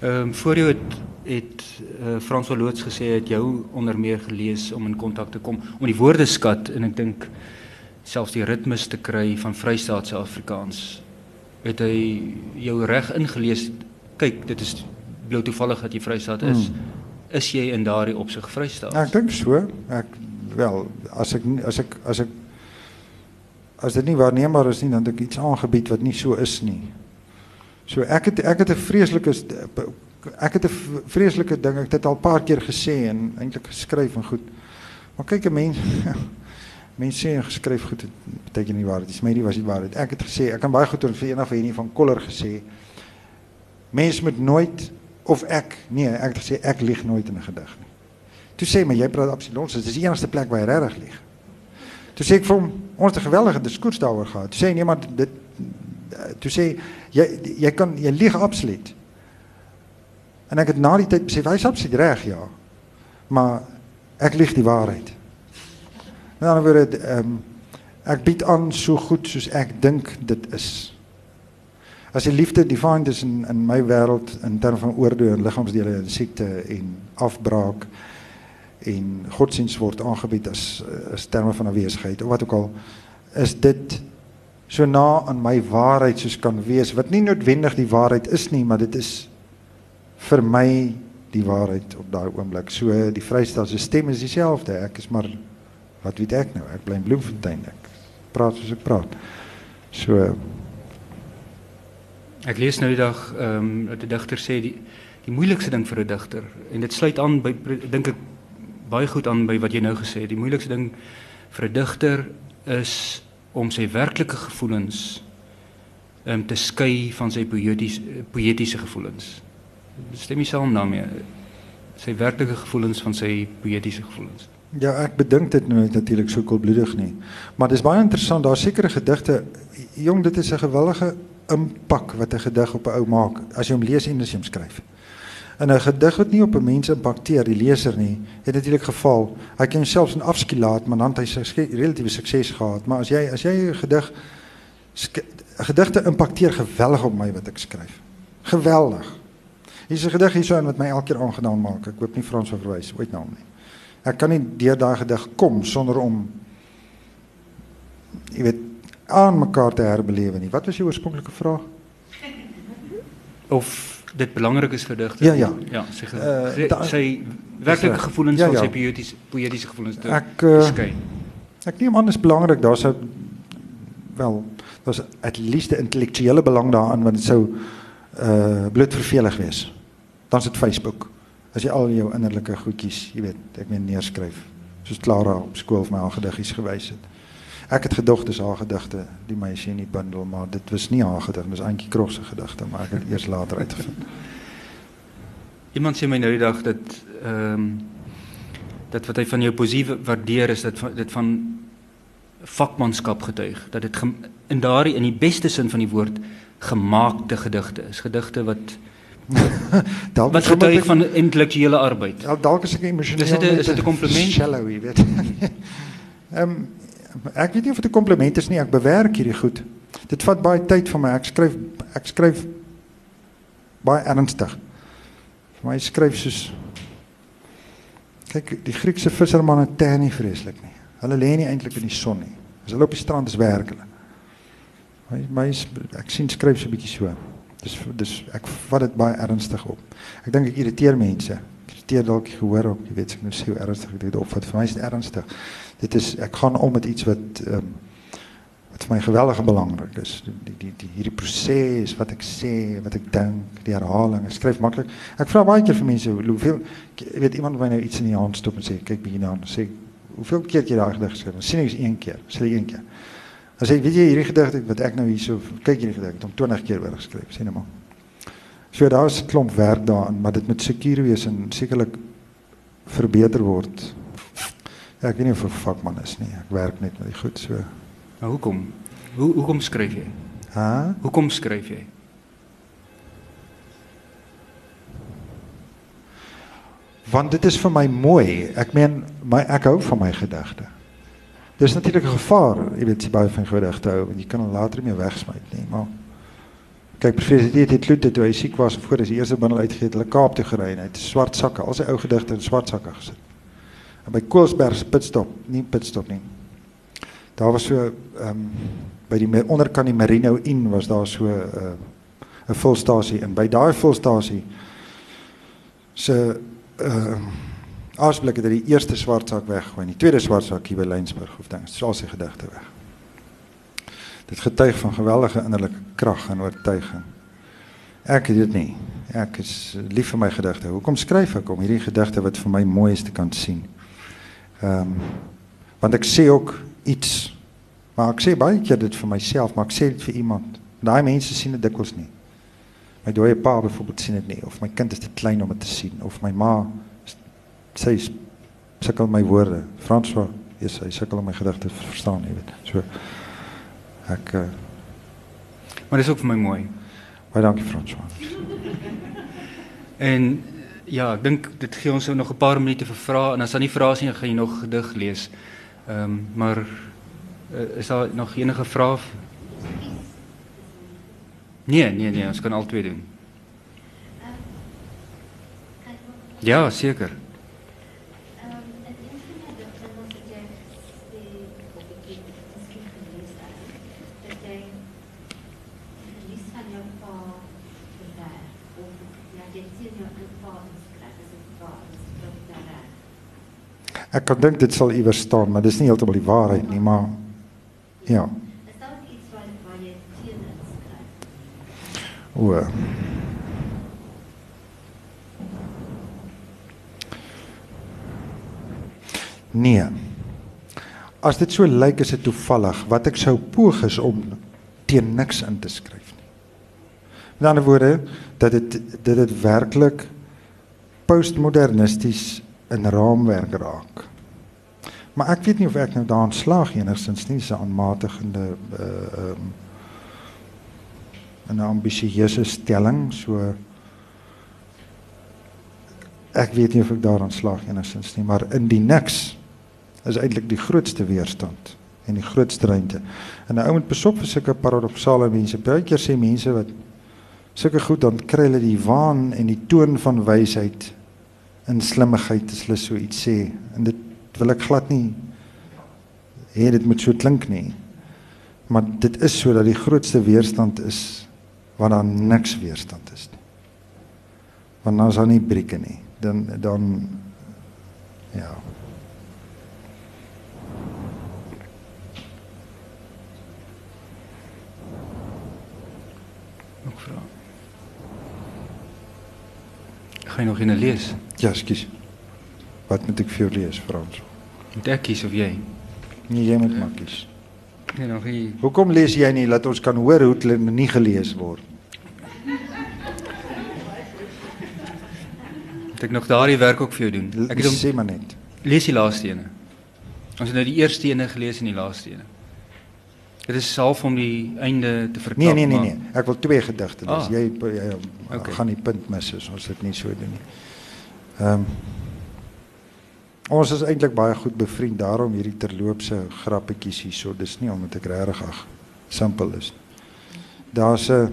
Speaker 1: Ehm um, voor jou het het uh, Frans van Loots gesê het jou onder meer gelees om in kontak te kom om die woordeskat en ek dink selfs die ritmes te kry van Vrystaatse Afrikaans. Het hy jou reg ingelees? Kyk, dit is bloot toevallig dat jy Vrystaat is. Hmm. Is jy in daardie opsig Vrystaat?
Speaker 2: Ja, ek dink so. Ek wel, as ek as ek as ek as dit nie waarneembaar is nie, dan het ek iets aangebied wat nie so is nie. So ek het ek het 'n vreeslike ek het 'n vreeslike ding, ek het dit al 'n paar keer gesê en eintlik geskryf en goed. Maar kyk 'n mens *laughs* mense sê en geskryf goed het beteken nie waar dit is. My nie was dit waar dit. Ek het gesê, ek kan baie goed oor vir eendag vir hierdie van Koller gesê. Mense moet nooit of ek nee, ek het gesê ek lieg nooit in 'n gedig nie. Toe sê my jy praat ons, dit is die enigste plek waar jy regtig lieg. Toe sê ek vir hom, ons het 'n geweldige diskurs daaroor gehad. Toe sê nee, maar dit toe sê jy jy kan jy lieg absoluut. En ek het na die tyd besef hy's absoluut reg ja. Maar ek lieg die waarheid. Met ander woorde ehm um, ek bied aan so goed soos ek dink dit is. As die liefde defined is in in my wêreld in terme van oordeel en liggaamsdele en siekte en afbraak en godsdienst word aangebied as as terme van afwesigheid of wat ook al is dit so na aan my waarheid soos kan wees wat nie noodwendig die waarheid is nie maar dit is vir my die waarheid op daai oomblik. So die vrystel se stem is dieselfde ek is maar wat weet ek nou ek bly in Bloemfontein ek praat soos ek praat. So
Speaker 1: ek lees nou die dag ehm um, dat die digter sê die die moeilikste ding vir 'n digter en dit sluit aan by dink ek baie goed aan by wat jy nou gesê het. Die moeilikste ding vir 'n digter is om sy werklike gevoelens um, te skei van sy poëtiese poëtiese gevoelens. Stem jy saam daarmee? Sy werklike gevoelens van sy poëtiese gevoelens.
Speaker 2: Ja, ek bedink dit nou natuurlik so koelbloedig nie. Maar dis baie interessant, daar sekerre gedigte, jong, dit is 'n gewellige impak wat 'n gedig op 'n ou maak as jy hom lees en as jy hom skryf. En 'n gedig wat nie op 'n mens impakteer, die leser nie, het natuurlik geval. Hy kan homself in afskiet laat, maar dan het hy relatiewe sukses gehad. Maar as jy as jy 'n gedig gedigte impakteer geweldig op my wat ek skryf. Geweldig. Hier's 'n gedig hierso wat my elke keer aangenaam maak. Ek hoop nie Frans sou verwys ooit na hom nie. Ek kan nie deur daai gedig kom sonder om jy weet aan mekaar te herbelewe nie. Wat was jou oorspronklike vraag?
Speaker 1: Of dit belangrik is vir digter.
Speaker 2: Ja ja.
Speaker 1: Ja, sy uh, sy werklike gevoelens ja, ja. van sy poëtiese poëtiese gevoelens te
Speaker 2: ek, uh, skei. Ek neem aan is belangrik. Daar's 'n wel, daar's at least 'n intellektuele belang daaraan want dit sou uh bloot vervelig wees. Dan's dit Facebook. As jy al jou innerlike goedjies, jy weet, ek meen neerskryf. Soos Clara op skool vir my al gediggies gewys het. Ek het gedog dis haar gedigte, die meisie in die bundel, maar dit was nie haar gedigte, dis Antjie Krog se gedigte, maar ek het eers later uitgevind.
Speaker 1: Iemand sê my nou die dag dat ehm um, dat wat hy van jou poesie waardeer is dat dit van vakmanskap getuig, dat dit in daardie in die beste sin van die woord gemaakte gedigte is, gedigte wat *laughs* dalk wat getuig van intellektuele arbeid.
Speaker 2: Ja, dalk is ek emosioneel.
Speaker 1: Dis dit is dit 'n kompliment? *laughs*
Speaker 2: Shallow, jy weet. *laughs* Ehm um, ek weet nie of dit 'n kompliment is nie, ek bewerk hierdie goed. Dit vat baie tyd vir my. Ek skryf ek skryf baie ernstig. Vir my skryf soos kyk die Griekse vissermanne ter nie vreeslik nie. Hulle lê nie eintlik in die son nie. As hulle op die strand is werk hulle. My my ek sien skryf so 'n bietjie so. Dis dis ek vat dit baie ernstig op. Ek dink ek irriteer mense. Ek irriteer dalk gehoor op, jy weet ek nou sê hoe ernstig ek dit opvat. Vir my is dit ernstig dit is ek gaan om met iets wat ehm um, wat vir my geweldig belangrik is. Die die die hierdie proses wat ek sê, wat ek dink, die herhaling. Ek skryf maklik. Ek vra baie keer vir mense hoeveel jy weet iemand wat nou iets in die hand stop en sê kyk bietjie na en sê hoeveel keer het jy daai gedig geskryf? Sien ek is een keer, sê jy een keer. As jy weet jy hierdie gedig wat ek nou hierso kyk hierdie gedig, het hom 20 keer oor geskryf, sien nou maar. So daar is 'n klomp werk daarin, maar dit moet seker wees en sekerlik verbeter word. Ja, ek weet nie of ek 'n vakman is nie. Ek werk net met die goed so.
Speaker 1: Maar hoekom? Hoe hoekom skryf jy?
Speaker 2: Hæ?
Speaker 1: Hoekom skryf jy?
Speaker 2: Want dit is vir my mooi. Ek meen, my ek hou van my gedigte. Dis natuurlik 'n gevaar, jy weet, jy baie van gedigte hou en jy kan hom later nie meer wegsmyt nie, maar kyk professor dit het Luther toe hy siek was voor hy die eerste bundel uitgegee het, hulle Kaap toe gery en hy het swart sakke, al sy ou gedigte in swart sakke gesit. En by Koelsberg se pitstop, nie pitstop nie. Daar was so ehm um, by die onderkant die Merino Inn was daar so 'n uh, 'n volstasie en by daai volstasie se uh Asblik het hy die eerste swart sak weggegooi en die tweede swart sak hier by Lensburg of ding. Dis al sy gedigte weg. Dit getuig van geweldige innerlike krag en oortuiging. Ek het dit nie. Ek is lief vir my gedigte. Hoekom skryf ek om hierdie wat vir my mooi is te kan sien? Ehm want ek sê ook iets. Maar ek sê baie keer dit vir myself, maar ek sê dit vir iemand. Daai mense sien dit dikwels nie. My dooie pa byvoorbeeld sien dit nie of my kind is te klein om dit te sien of my ma sy sukkel my woorde. François, jy sê sukkel om my gedigte te verstaan, jy weet. So ek uh,
Speaker 1: Maar dis ook vir my mooi.
Speaker 2: Baie dankie François.
Speaker 1: En ja, ek dink dit gee ons nog 'n paar minute vir vrae en as daar nie vrae is nie, gaan jy nog gedig lees. Ehm um, maar uh, is daar nog enige vrae? Nee, nee, nee, ons kan al twee doen. Ja, seker.
Speaker 2: Ek kan dink dit sal iewers staan, maar dis nie heeltemal die waarheid nie, maar ja.
Speaker 3: Is daar iets waar waar jy teen inskryf?
Speaker 2: O. Nee. As dit so lyk is dit toevallig wat ek sou poog is om teen niks in te skryf nie. Met ander woorde dat dit dit dit werklik postmodernisties in raamwerk raak. Maar ek weet nie of ek nou daarin slaag enigstens nie, se aanmatigende uh um 'n ambisieuse stelling, so ek weet nie of ek daarin slaag enigstens nie, maar in die niks is eintlik die grootste weerstand en die grootste ruimte. En 'n ou moet besop vir sulke paradoksale mense. Baie keer sê mense wat sulke goed dan kry hulle die waan en die toon van wysheid in slimmigheid as hulle so iets sê. En dit wil ek glad nie hê dit moet so klink nie. Maar dit is so dat die grootste weerstand is wanneer daar niks weerstand is nie. Want dan is daar nie brieke nie. Dan dan ja.
Speaker 1: Nog vrae? Gaan jy nog in lees?
Speaker 2: Ja skus wat moet ek vir jou lees Frans
Speaker 1: Moet ek kies of jy?
Speaker 2: nee jy moet maar kies
Speaker 1: Nee, nog nie.
Speaker 2: hoekom lees jy nie laat ons kan hoor hoe dit nie gelees word
Speaker 1: Moet ek nog daardie werk ook vir jou doen? Ek het hom
Speaker 2: sê maar net
Speaker 1: lees die laaste ene. Ons het nou die eerste ene gelees en die laaste ene. Dit is half om die einde te verklap.
Speaker 2: Nee nee nee nee. Ek wil twee gedigte lees.
Speaker 1: Ah.
Speaker 2: Jy jy
Speaker 1: okay.
Speaker 2: gaan die punt mis as ons dit nie so doen nie. Ehm um, Ons is eintlik baie goed bevriend daarom hierdie terloopse grappetjies hierso. Dis nie omdat ek regtig ag simpel is. Daar's 'n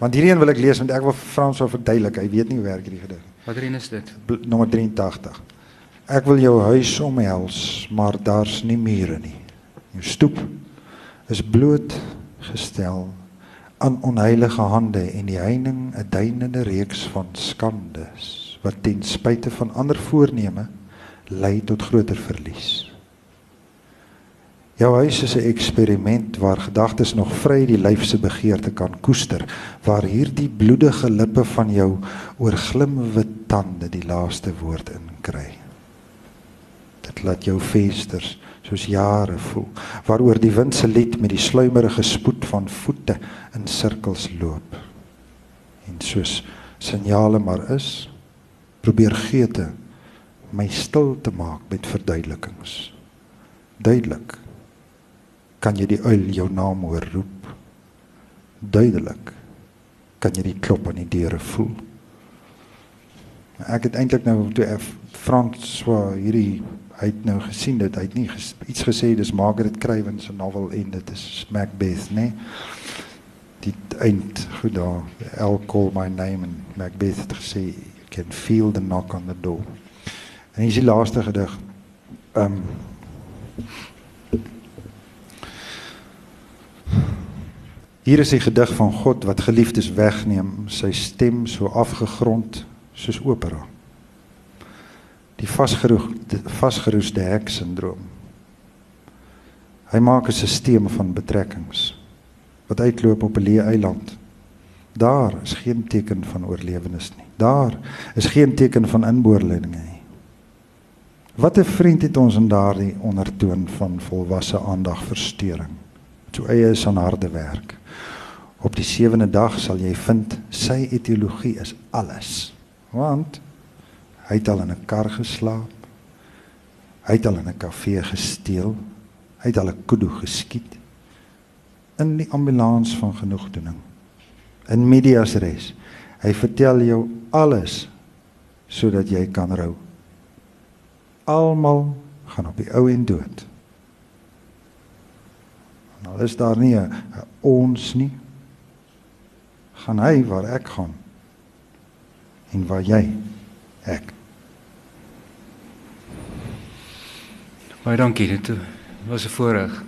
Speaker 2: want hierdie een wil ek lees want ek wil Frans wil verduidelik. Hy weet nie hoe werk hierdie gedig.
Speaker 1: Watter een is dit?
Speaker 2: Bl- Nommer 83. Ek wil jou huis omhels, maar daar's nie mure nie. Jou stoep is bloot gestel aan onheilige hande en die heining 'n duinende reeks van skandes wat ten spyte van ander voorneme lei tot groter verlies. Jou huis is 'n eksperiment waar gedagtes nog vry die lyf se begeerte kan koester, waar hierdie bloedige lippe van jou oor glimwit tande die laaste woord inkry. Dit laat jou vensters soos jare voel, waaroor die wind se lied met die sluimerige spoed van voete in sirkels loop. En soos signale maar is, probeer geete my stil te maak met verduidelikings. Duidelik kan jy die uil jou naam hoor roep. Duidelik kan jy die klop aan die deure voel. Ek het eintlik nou toe François hierdie hy het nou gesien dit hy het nie ges, iets gesê dis Margaret Craven se novel en dit is Macbeth nê. Nee? Die eind goed daar El call my name en Macbeth het gesê can feel the knock on the door. En hier is die laaste gedig. Um, Hier is die gedig van God wat geliefdes wegneem, sy stem so afgegrond soos opera. Die vasgeroeste vasgeroeste hek sindroom. Hy maak 'n stelsel van betrekkings wat uitloop op 'n leë eiland. Daar is geen teken van oorlewenis nie. Daar is geen teken van inboorlewing nie. Wat 'n vriend het ons in daardie ondertoon van volwasse aandag verstoring. So eie is aan harde werk. Op die sewende dag sal jy vind sy etiologie is alles. Want hy het al in 'n kar geslaap. Hy het al in 'n kafee gesteel. Hy het al 'n kudu geskiet in die ambulans van genoegdoening. In medias res. Hy vertel jou alles sodat jy kan rou. Almal gaan op die ou en dood. Nou is daar nie 'n ons nie. Gaan hy waar ek gaan. En waar jy ek.
Speaker 1: Baie dankie dit was 'n voorreg.